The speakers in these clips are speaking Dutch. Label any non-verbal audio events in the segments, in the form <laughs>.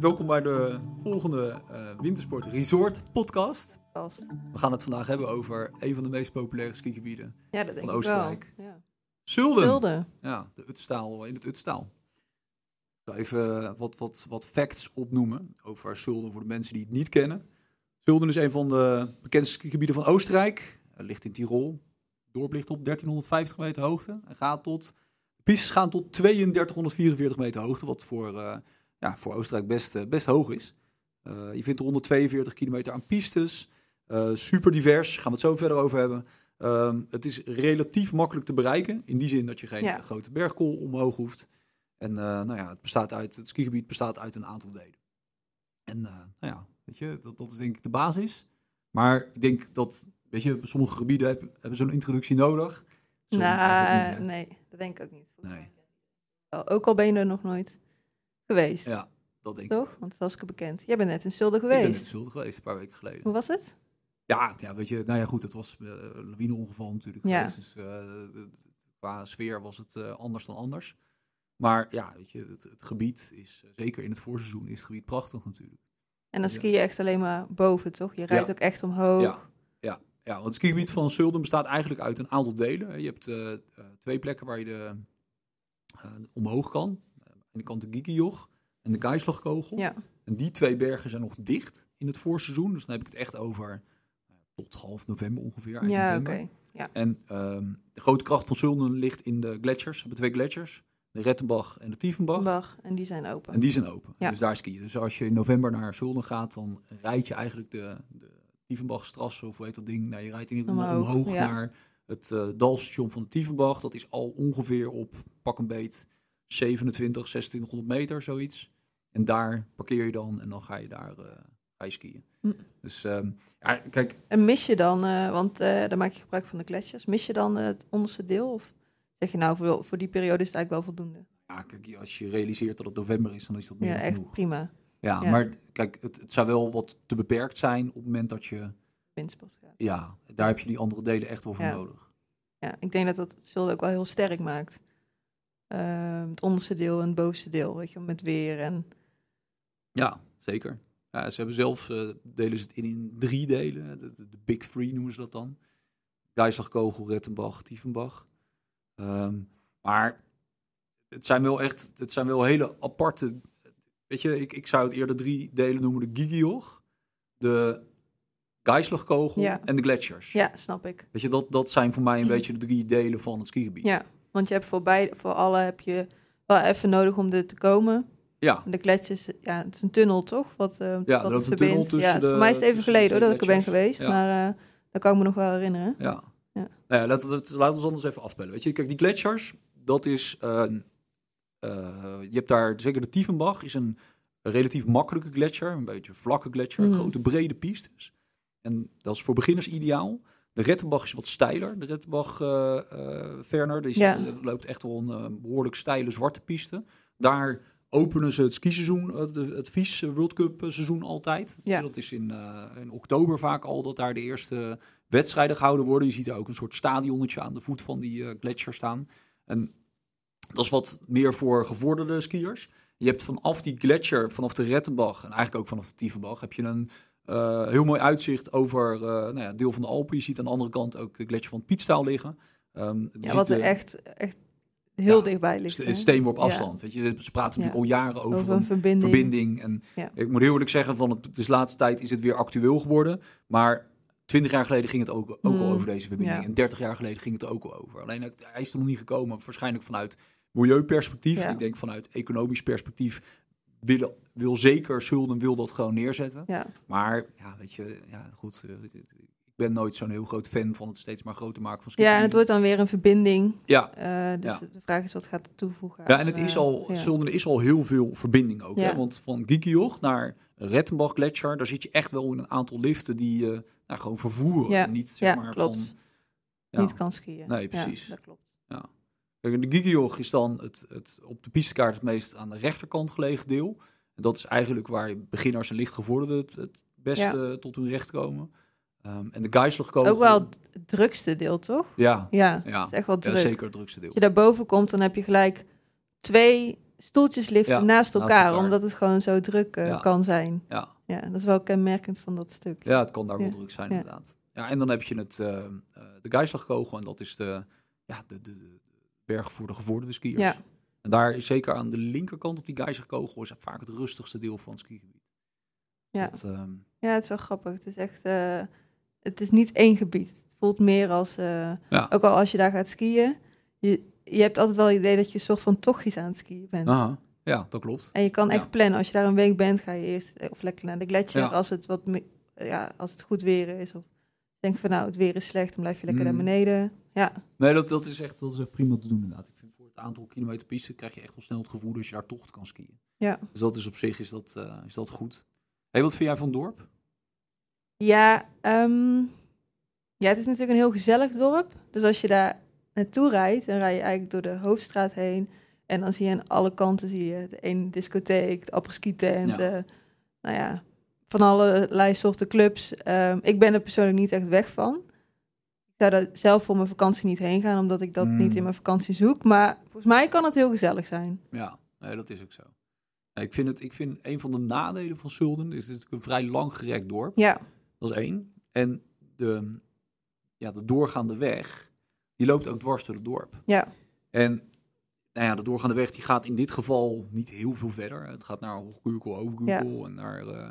welkom bij de volgende uh, Wintersport Resort podcast. We gaan het vandaag hebben over een van de meest populaire skigebieden Ja, dat denk van Oostenrijk. Ja. Zulden. Zulde. Ja, de Utstaal, in het Utstaal. Ik zal even wat, wat, wat facts opnoemen over Zulden voor de mensen die het niet kennen. Zulden is een van de bekendste skigebieden van Oostenrijk. Het ligt in Tirol. Dorp ligt op 1350 meter hoogte. En gaat tot, de pistes gaan tot 3244 meter hoogte, wat voor, eh, ja, voor Oostenrijk best, eh, best hoog is. Eh, je vindt er 142 kilometer aan pistes. Eh, super divers, gaan we het zo verder over hebben. Ehm, het is relatief makkelijk te bereiken. In die zin dat je geen Ja. grote bergkool omhoog hoeft. En nou ja, het, bestaat uit, het skigebied bestaat uit een aantal delen. En nou ja, weet je, dat, dat is denk ik de basis. Maar ik denk dat, weet je, sommige gebieden hebben, hebben zo'n introductie nodig. Nou, nee, dat denk ik ook niet. Nee. Ook al ben je er nog nooit geweest. Ja, dat denk ik. Toch? Want dat is ik bekend. Jij bent net in Zulde Ik ben in geweest. Zulden geweest, een paar weken geleden. Hoe was het? Ja, ja, weet je, nou ja, goed, het was eh, een lawineongeval natuurlijk Ja. geweest. Dus de- qua sfeer was het eh, anders dan anders. Maar ja, weet je, het, het gebied is, zeker in het voorseizoen, is het gebied prachtig natuurlijk. En dan ski je echt alleen maar boven, toch? Je rijdt Ja. ook echt omhoog. Ja. Ja, ja, want het skigebied van Zulden bestaat eigenlijk uit een aantal delen. Je hebt twee plekken waar je de, omhoog kan. Aan de kant de Gikijoch en de Geislagkogel. Ja. En die twee bergen zijn nog dicht in het voorseizoen. Dus dan heb ik het echt over eh, tot half november ongeveer. Eind Ja, oké. Ja. En ehm, de grote kracht van Zulden ligt in de gletsjers. We hebben twee gletsjers. De Rettenbach en de Tiefenbach. Bach, en die zijn open. En die zijn open. Ja. Dus daar ski je. Dus als je in november naar Zulden gaat, dan rijd je eigenlijk de, de Tiefenbachstrasse, of hoe heet dat ding? Nou, je rijdt in Omhoog, omhoog, ja. naar het eh, dalstation van de Tiefenbach. Dat is al ongeveer op pak een beet 27, 2600 meter, zoiets. En daar parkeer je dan en dan ga je daar ga je skiën. Hm. Dus ehm, ja, kijk, En mis je dan, eh, want eh dan maak je gebruik van de gletsjers, mis je dan het onderste deel? Of zeg je nou, voor, voor die periode is het eigenlijk wel voldoende? ja, kijk, als je realiseert dat het november is, dan is dat meer Ja, dan echt genoeg. prima. Ja, Ja. maar kijk, het, het zou wel wat te beperkt zijn op het moment dat je, Windsport gaat. ja, daar heb je die andere delen echt wel voor Ja. nodig. Ja, ik denk dat dat Zulde ook wel heel sterk maakt. Ehm, het onderste deel en het bovenste deel, weet je, met weer en... Ja, zeker. Ja, ze hebben zelf, eh, delen ze het in, in drie delen. De, de, de Big Three noemen ze dat dan. Geislagkogel, Rettenbach, Tiefenbach. Ehm, maar het zijn wel echt, het zijn wel hele aparte... Weet je, ik, ik zou het eerder drie delen noemen. De Gigioch, de Geislagkogel Ja. en de Gletsjers. Ja, snap ik. Weet je, dat, dat zijn voor mij een <clears throat> beetje de drie delen van het skigebied. Ja, want je hebt voor, beide, voor alle heb je wel even nodig om er te komen. Ja, En de gletsjers, ja, het is een tunnel toch? Wat, eh er wat het een verbindt. ja, de- voor mij is het even geleden hoor, dat ik er ben geweest. Ja. Maar eh dat kan ik me nog wel herinneren. Ja. Ja. Nou ja, laten we laten we ons anders even afspelen. Weet je, kijk, die gletsjers, dat is. een, eh, je hebt daar zeker de Tiefenbach, is een relatief makkelijke gletsjer, een beetje vlakke gletsjer, Mhm. grote brede pistes. En dat is voor beginners ideaal. De Rettenbach is wat steiler. De Rettenbach eh eh, Verner, die is, Ja. eh, loopt echt wel een eh, behoorlijk steile zwarte piste. Daar openen ze het skiseizoen, het, het VIS World Cup eh, seizoen altijd. Ja. Dat is in, eh, in oktober vaak al dat daar de eerste wedstrijden gehouden worden. Je ziet daar ook een soort stadionnetje aan de voet van die eh, gletsjer staan. En dat is wat meer voor gevorderde skiers. Je hebt vanaf die gletsjer, vanaf de Rettenbach en eigenlijk ook vanaf de Tiefenbach, heb je een eh, heel mooi uitzicht over eh nou ja, deel van de Alpen. Je ziet aan de andere kant ook de gletsjer van het Pietstaal liggen. Je Ja, wat er echt, echt heel Ja, dichtbij ligt. st- steenworp Ja, afstand. Weet je, ze praten natuurlijk al jaren over, over een verbinding. verbinding. En ik moet heel eerlijk zeggen, van het, dus de laatste tijd is het weer actueel geworden. Maar 20 jaar geleden ging het ook, ook al Mm, over deze verbinding. En 30 jaar geleden ging het er ook al over. Alleen het- hij is er nog niet gekomen, waarschijnlijk vanuit milieuperspectief. Ik denk vanuit economisch perspectief wil, wil zeker Zulden wil dat gewoon neerzetten. Ja, Maar ja, weet je, ja, goed. eh, Ik ben nooit zo'n heel groot fan van het steeds maar groter maken van ja, en het wordt dan weer een verbinding. Ja, Eh, dus Ja. de vraag is, wat gaat het toevoegen? Ja, en het is eh, al, ja. Zulden is al heel veel verbinding ook. Hè? Ja. Want van Gikioch naar Rettenbach Gletscher, daar zit je echt wel in een aantal liften die je nou, gewoon vervoeren. Ja. En niet zeg Ja, maar klopt. van... Ja. Niet kan skiën. Nee, Ja, precies. dat klopt. Kijk, de Gikioch is dan het, het, op de pistekaart het meest aan de rechterkant gelegen deel. En dat is eigenlijk waar beginners en lichtgevorderden het, het beste tot hun recht komen. Ehm, en de Geislagkogel... Ook wel het drukste deel, toch? Ja, Ja, ja. het is echt wel ja druk. zeker het drukste deel. Als je daar boven komt, dan heb je gelijk twee stoeltjes liften Ja, naast, naast elkaar, omdat het gewoon zo druk eh, kan zijn. Ja. Ja, dat is wel kenmerkend van dat stuk. Ja, het kan daar wel druk zijn, inderdaad. Ja, en dan heb je het, eh, de Geislagkogel. En dat is de, ja, de, de, de berg voor de gevorderde skiers. Ja. En daar zeker aan de linkerkant op die Geislagkogel is vaak het rustigste deel van het skigebied. Ja. Dat, ehm, Ja, het is wel grappig. Het is echt, eh, het is niet één gebied. Het voelt meer als, eh, Ja. ook al als je daar gaat skiën, je, je hebt altijd wel het idee dat je een soort van tochtjes aan het skiën bent. aha. Ja, dat klopt. En je kan echt Ja. plannen. Als je daar een week bent, ga je eerst eh, of lekker naar de gletsjer Ja. als het wat ja, als het goed weer is. Of denk van nou, het weer is slecht, dan blijf je lekker Mm. naar beneden. Ja, Nee, dat, dat is echt dat is echt prima te doen inderdaad. Ik vind voor het aantal kilometer piste krijg je echt wel snel het gevoel dat je daar tocht kan skiën. Ja. Dus dat is op zich is dat, eh, is dat goed. hey, wat vind jij van het dorp? ja, ehm, ja, het is natuurlijk een heel gezellig dorp. Dus als je daar naartoe rijdt, dan rij je eigenlijk door de hoofdstraat heen. En dan zie je aan alle kanten zie je de ene discotheek, de apres-ski tent. Ja. eh, nou ja, van allerlei soorten clubs. Ehm, ik ben er persoonlijk niet echt weg van. Ik zou daar zelf voor mijn vakantie niet heen gaan, omdat ik dat Mm. niet in mijn vakantie zoek. Maar volgens mij kan het heel gezellig zijn. Ja, nee, dat is ook zo. Ik, vind het, ik vind een van de nadelen van Zulden is het natuurlijk een vrij lang gerekt dorp. Ja, Dat is één. En de, ja, de doorgaande weg, die loopt ook dwars door het dorp. ja, En nou ja, de doorgaande weg die gaat in dit geval niet heel veel verder. Het gaat naar Hoogkurkel, Overkurkel en naar eh,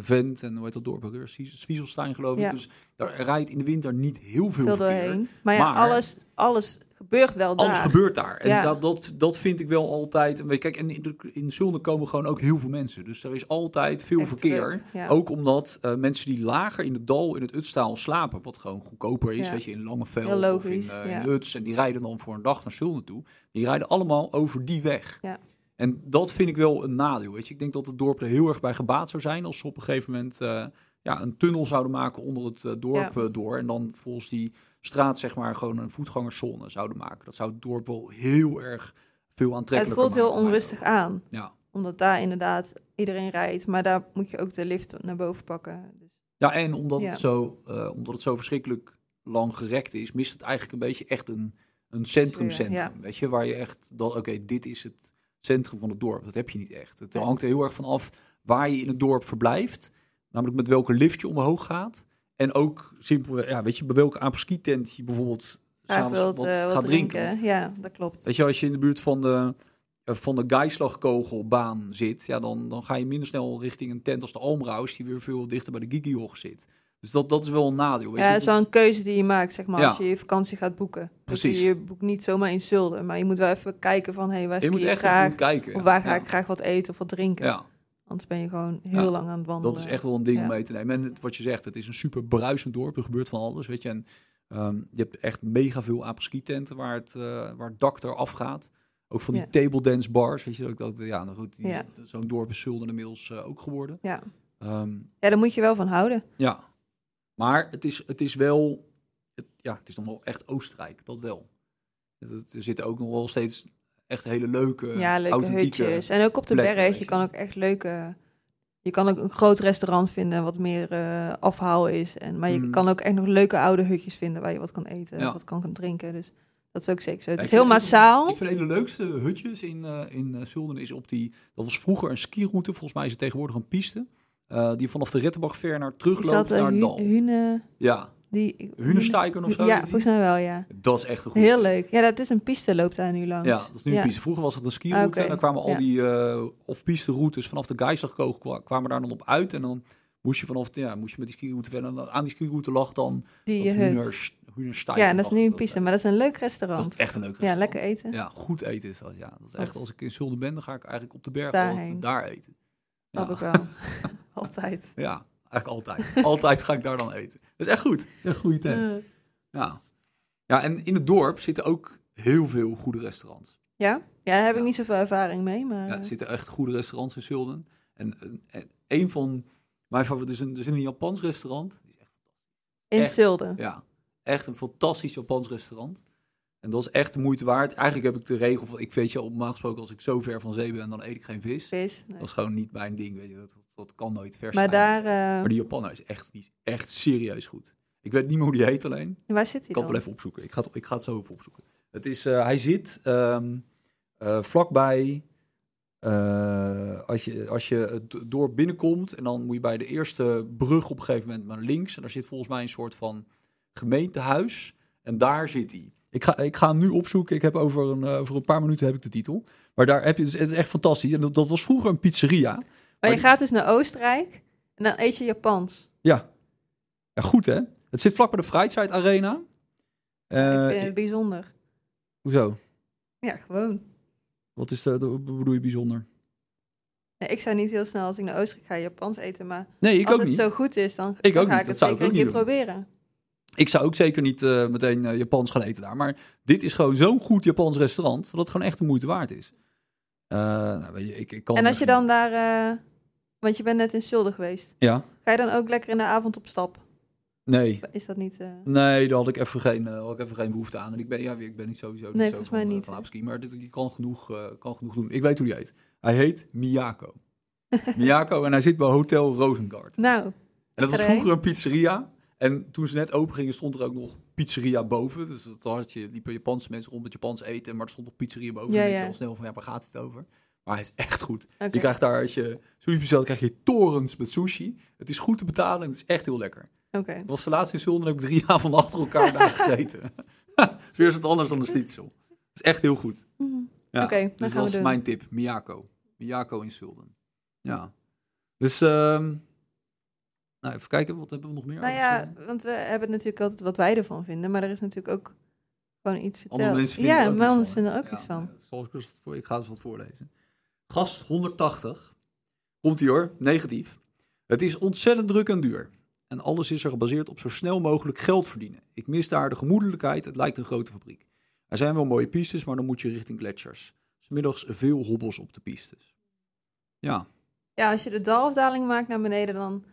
Vent en hoe heet dat dorp ook weer? Zwieselstein geloof ik. Ja. Dus daar rijdt in de winter niet heel veel doorheen. Maar ja, Maar- alles, alles gebeurt wel Alles daar. gebeurt daar. En Ja. dat, dat, dat vind ik wel altijd. En kijk, en in, in Zulden komen gewoon ook heel veel mensen. Dus er is altijd veel Echt verkeer. ja. Ook omdat eh, mensen die lager in het dal, in het Utstaal slapen, wat gewoon goedkoper is, Ja. weet je, in Langeveld of in, eh, Uts. En die rijden dan voor een dag naar Zulden toe. Die rijden allemaal over die weg. Ja. En dat vind ik wel een nadeel. Weet je. Ik denk dat het dorp er heel erg bij gebaat zou zijn als ze op een gegeven moment eh, ja, een tunnel zouden maken onder het eh, dorp Ja. eh, door. En dan volgens die straat zeg maar gewoon een voetgangerszone zouden maken. Dat zou het dorp wel heel erg veel het aantrekkelijker voelt heel maken. onrustig aan. Ja. Omdat daar inderdaad iedereen rijdt. Maar daar moet je ook de lift naar boven pakken. Dus, Ja, en omdat, Ja. Het zo, omdat het zo verschrikkelijk lang gerekt is, mist het eigenlijk een beetje echt een, een centrumcentrum. Ja. Weet je, waar je echt, dat oké, dit is het centrum van het dorp. Dat heb je niet echt. Het Ja. hangt er heel erg van af waar je in het dorp verblijft. Namelijk met welke lift je omhoog gaat. En ook simpel, ja, weet je, bij welke apres-ski-tent je bijvoorbeeld s'avonds wilt wat eh, wat gaat drinken. drinken. Ja, dat klopt. Weet je, als je in de buurt van de, eh, van de Geislagkogelbaan zit, ja, dan, dan ga je minder snel richting een tent als de Almraus, die weer veel dichter bij de Gigihoch zit. Dus dat, dat is wel een nadeel. Weet Ja, het is wel een keuze die je maakt, zeg maar, Ja. als je je vakantie gaat boeken. Precies. Je, je boekt niet zomaar in Zulden, maar je moet wel even kijken van, hé, hey, waar je moet echt graag? kijken. Of waar ga ja. ik graag wat eten of wat drinken? Ja, Anders ben je gewoon heel lang aan het wandelen. dat is echt wel een ding om mee te nemen. En wat je zegt, het is een super bruisend dorp. Er gebeurt van alles, weet je. En ehm, je hebt echt mega veel apres-ski tenten waar het, eh, waar het dak eraf gaat. Ook van die table dance bars, weet je. Dat, dat, ja, nou goed, zo'n dorp is Zulden inmiddels eh, ook geworden. Ja. Ehm, ja, daar moet je wel van houden. Ja, maar het is, het is wel, het, ja, het is nog wel echt Oostenrijk, dat wel. Er zitten ook nog wel steeds echt hele leuke, ja, leuke authentieke... hutjes. En ook op de plekken, berg, je kan ook echt leuke... Je kan ook een groot restaurant vinden wat meer eh, afhaal is. En, maar je Mm. kan ook echt nog leuke oude hutjes vinden waar je wat kan eten, Ja. wat kan drinken. Dus dat is ook zeker zo. Het Ja, is heel massaal. Ik vind een van de leukste hutjes in, eh in eh, Zulden is op die... Dat was vroeger een skiroute, volgens mij is het tegenwoordig een piste. Eh, die vanaf de Is terugloopt dat naar dal. Hune... Ja, Die, Hunesteiken of zo? Ja, volgens mij wel, ja. Dat is echt een goede Heel leuk. Ja, dat is een piste loopt daar nu langs. Ja, dat is nu Ja. een piste. Vroeger was het een skiroute. Oké, En dan kwamen al ja. die uh, off-piste routes vanaf de kwa- kwamen daar dan op uit. En dan moest je vanaf, ja, moest je met die skiroute verder. En aan die skiroute lag dan Die dat. Huners, Hunnerstein. Ja, en dat is nu een piste, maar dat is een leuk Dat restaurant. is echt een leuk ja, restaurant. lekker eten. Ja, goed eten is dat. Ja, dat is echt, Dat- als ik in Zulden ben, dan ga ik eigenlijk op de berg altijd daar eten. Ja. ik wel. <laughs> Altijd. Ja, eigenlijk altijd. altijd ga ik daar dan eten. Dat is echt goed. Dat is echt een goede tent. Eh, Ja. ja, en in het dorp zitten ook heel veel goede restaurants. ja? Ja, daar heb ik Ja. niet zoveel ervaring mee, maar... Ja, er zitten echt goede restaurants in Zulden. En, en, en een van mijn favorieten is een, er is een Japans restaurant. Die is echt, in echt. Zulden. ja, echt een fantastisch Japans restaurant. En dat is echt de moeite waard. Eigenlijk heb ik de regel van, ik weet je, op gesproken als ik zo ver van zee ben, dan eet ik geen vis. Vis. nee. Dat is gewoon niet mijn ding, weet je. Dat, dat, kan nooit vers Maar zijn. daar... eh, Maar die Japaner is echt, die is echt serieus goed. Ik weet niet meer hoe die heet alleen. waar zit Ik hij kan dan? het wel even opzoeken. Ik ga het, ik ga het zo even opzoeken. Het is, eh, hij zit ehm, eh, vlakbij als, je, als je het door binnenkomt en dan moet je bij de eerste brug op een gegeven moment naar links. En daar zit volgens mij een soort van gemeentehuis. En daar zit hij. Ik ga, ik ga hem nu opzoeken. Ik heb over een, eh, over een paar minuten heb ik de titel. Maar daar heb je dus, het is echt fantastisch. En dat, dat was vroeger een pizzeria. Maar Maar je die- gaat dus naar Oostenrijk en dan eet je Japans. Ja. Ja, goed hè. Het zit vlak bij de Freizeit Arena. Eh, ik vind het bijzonder. hoezo? Ja, gewoon. Wat is de, bedoel je bijzonder? Ik zou niet heel snel als ik naar Oostenrijk ga Japans eten, maar Nee, ik als ook het niet. zo goed is, dan, Ik dan ook ga niet, ik het zeker een keer doen. proberen. Ik zou ook zeker niet eh, meteen eh, Japans gaan eten daar. Maar dit is gewoon zo'n goed Japans restaurant. Dat het gewoon echt de moeite waard is. Eh, nou, weet je, ik, ik kan En als je dan daar, want je bent net in Zulde geweest, Ja, ga je dan ook lekker in de avond op stap? nee. Is dat niet... Nee, daar had ik even geen, had ik even geen behoefte aan. En ik ben, ja, ik ben niet sowieso niet Nee, zo volgens van, mij niet, van aapski. Maar dit, die kan genoeg, kan genoeg doen. Ik weet hoe die heet. Hij heet Miyako. <laughs> Miyako en hij zit bij Hotel Rosengard. Nou, En dat was vroeger een pizzeria. En toen ze net open gingen, stond er ook nog pizzeria boven. Dus dat had je, liepen Japanse mensen rond met Japans eten. Maar er stond nog pizzeria boven. Ja, en ik ja. al snel van, ja, waar gaat het over? Maar hij is echt goed. Je krijgt daar, als je sushi bestelt, krijg je torens met sushi. Het is goed te betalen en het is echt heel lekker. Oké. Dat was de laatste in Zulden heb ik drie <laughs> avonden achter elkaar daar gegeten. <laughs> Het is weer eens wat anders dan de schnitzel. Het is echt heel goed. Ja, Oké, dan dus gaan dat is doen. mijn tip. Miyako. Miyako in Zulden. Ja. Dus, ehm, nou, even kijken, wat hebben we nog meer? Nou ja, want we hebben natuurlijk altijd wat wij ervan vinden, maar er is natuurlijk ook gewoon iets verteld. Andere mensen vinden ja, er ook van, vinden er ook Ja, iets van. nou, Zoals ik, dus voor, ik ga eens wat voorlezen. Gast 180. Komt ie hoor, negatief. Het is ontzettend druk en duur. En alles is er gebaseerd op zo snel mogelijk geld verdienen. Ik mis daar de gemoedelijkheid, het lijkt een grote fabriek. Er zijn wel mooie pistes, maar dan moet je richting gletsjers. 's middags veel hobbels op de pistes. Ja, Ja, als je de dalafdaling maakt naar beneden, dan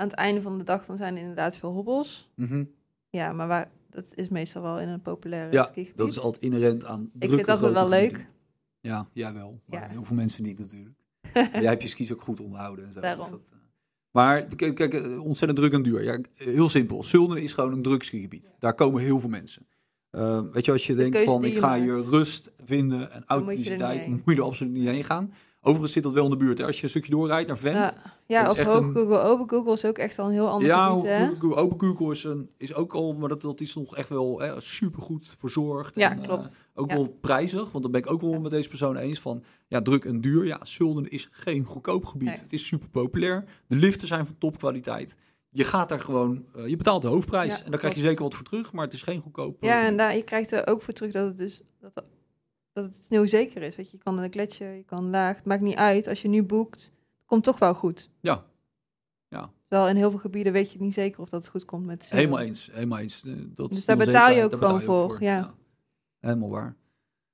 aan het einde van de dag dan zijn er inderdaad veel hobbels. mhm. Ja, maar waar, dat is meestal wel in een populaire ja skigebied. dat is altijd inherent aan Ik drukke, vind dat wel leuk. gebieden. Ja, jij wel. Maar Ja. heel veel mensen niet natuurlijk. <laughs> Jij hebt je skis ook goed onderhouden. En zo, Daarom. dus dat, eh. Maar kijk, kijk, eh, ontzettend druk en duur. Ja, heel simpel. Zulden is gewoon een druk skigebied. Daar komen heel veel mensen. Eh, weet je, als je denkt van ik ga hier rust vinden en authenticiteit, moet je er absoluut niet heen gaan. Overigens zit dat wel in de buurt. Hè. Als je een stukje doorrijdt naar Vent. Ja, ja of echt hoog een- Google, open Google is ook echt al een heel ander ja, gebied, hè? Google- Open Google is, een, is ook al, maar dat, dat is nog echt wel hè, supergoed verzorgd. Ja, en, eh, klopt. ook Ja. wel prijzig, want dan ben ik ook wel met deze persoon eens van, ja, druk en duur. Ja, Zulden is geen goedkoop gebied. Nee. Het is super populair. De liften zijn van topkwaliteit. Je gaat daar gewoon, eh, je betaalt de hoofdprijs Ja, en daar krijg je zeker wat voor terug, maar het is geen goedkoop. eh, Ja, en gebied. daar, je krijgt er ook voor terug dat het dus dat, dat het sneeuwzeker is. Weet je, je kan de gletsjer, je kan laag. Het maakt niet uit. Als je nu boekt, het komt toch wel goed. Ja. Terwijl in heel veel gebieden weet je niet zeker of dat het goed komt met sneeuw. Helemaal eens, helemaal eens. Eh, Dat Dus daar betaal je ook gewoon voor, ja. Helemaal waar.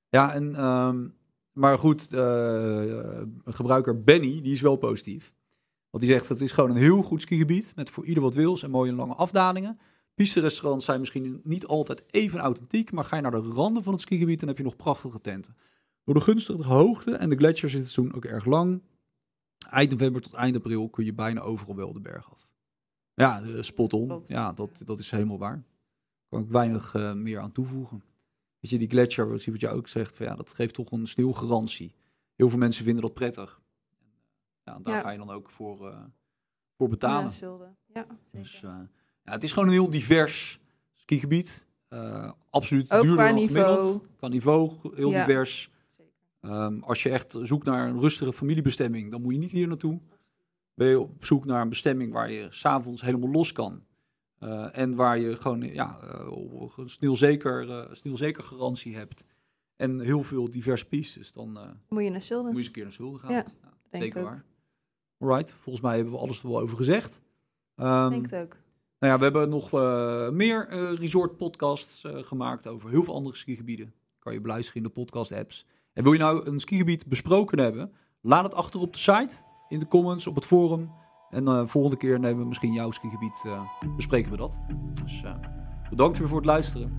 Ja, en, ehm, maar goed, een gebruiker Benny, die is wel positief. Want die zegt, het is gewoon een heel goed skigebied, met voor ieder wat wils en mooie lange afdalingen. Piste-restaurants zijn misschien niet altijd even authentiek, maar ga je naar de randen van het skigebied, dan heb je nog prachtige tenten. Door de gunstige hoogte en de gletsjers is het seizoen ook erg lang. Eind november tot eind april kun je bijna overal wel de berg af. Ja, eh, spot on. Klopt. Ja, dat, dat is helemaal waar. Kan ik weinig eh, meer aan toevoegen. Weet je, die gletsjer, wat je ook zegt, van, ja, dat geeft toch een sneeuwgarantie. Heel veel mensen vinden dat prettig. Ja, daar Ja. ga je dan ook voor, eh, voor betalen. Ja, Zulde. Ja, zeker. Dus, ja, het is gewoon een heel divers skigebied. Eh, absoluut Ook duurder qua niveau. Qua niveau, heel Ja. divers. Ehm, als je echt zoekt naar een rustige familiebestemming, dan moet je niet hier naartoe. Ben je op zoek naar een bestemming waar je s'avonds helemaal los kan. eh, en waar je gewoon ja, eh, een sneeuwzeker, eh, sneeuwzeker garantie hebt. En heel veel diverse pistes. Dan Moet je naar Zulde, moet je eens een keer naar Zulden gaan. Ja, denk zeker ik ook. waar. Alright, volgens mij hebben we alles er wel over gezegd. Ehm, denk het ook. Nou ja, we hebben nog eh, meer eh, resort podcasts eh, gemaakt over heel veel andere skigebieden. Kan je beluisteren in de podcast apps. En wil je nou een skigebied besproken hebben? Laat het achter op de site, in de comments, op het forum. En eh volgende keer nemen we misschien jouw skigebied, bespreken we dat. Dus bedankt weer voor het luisteren.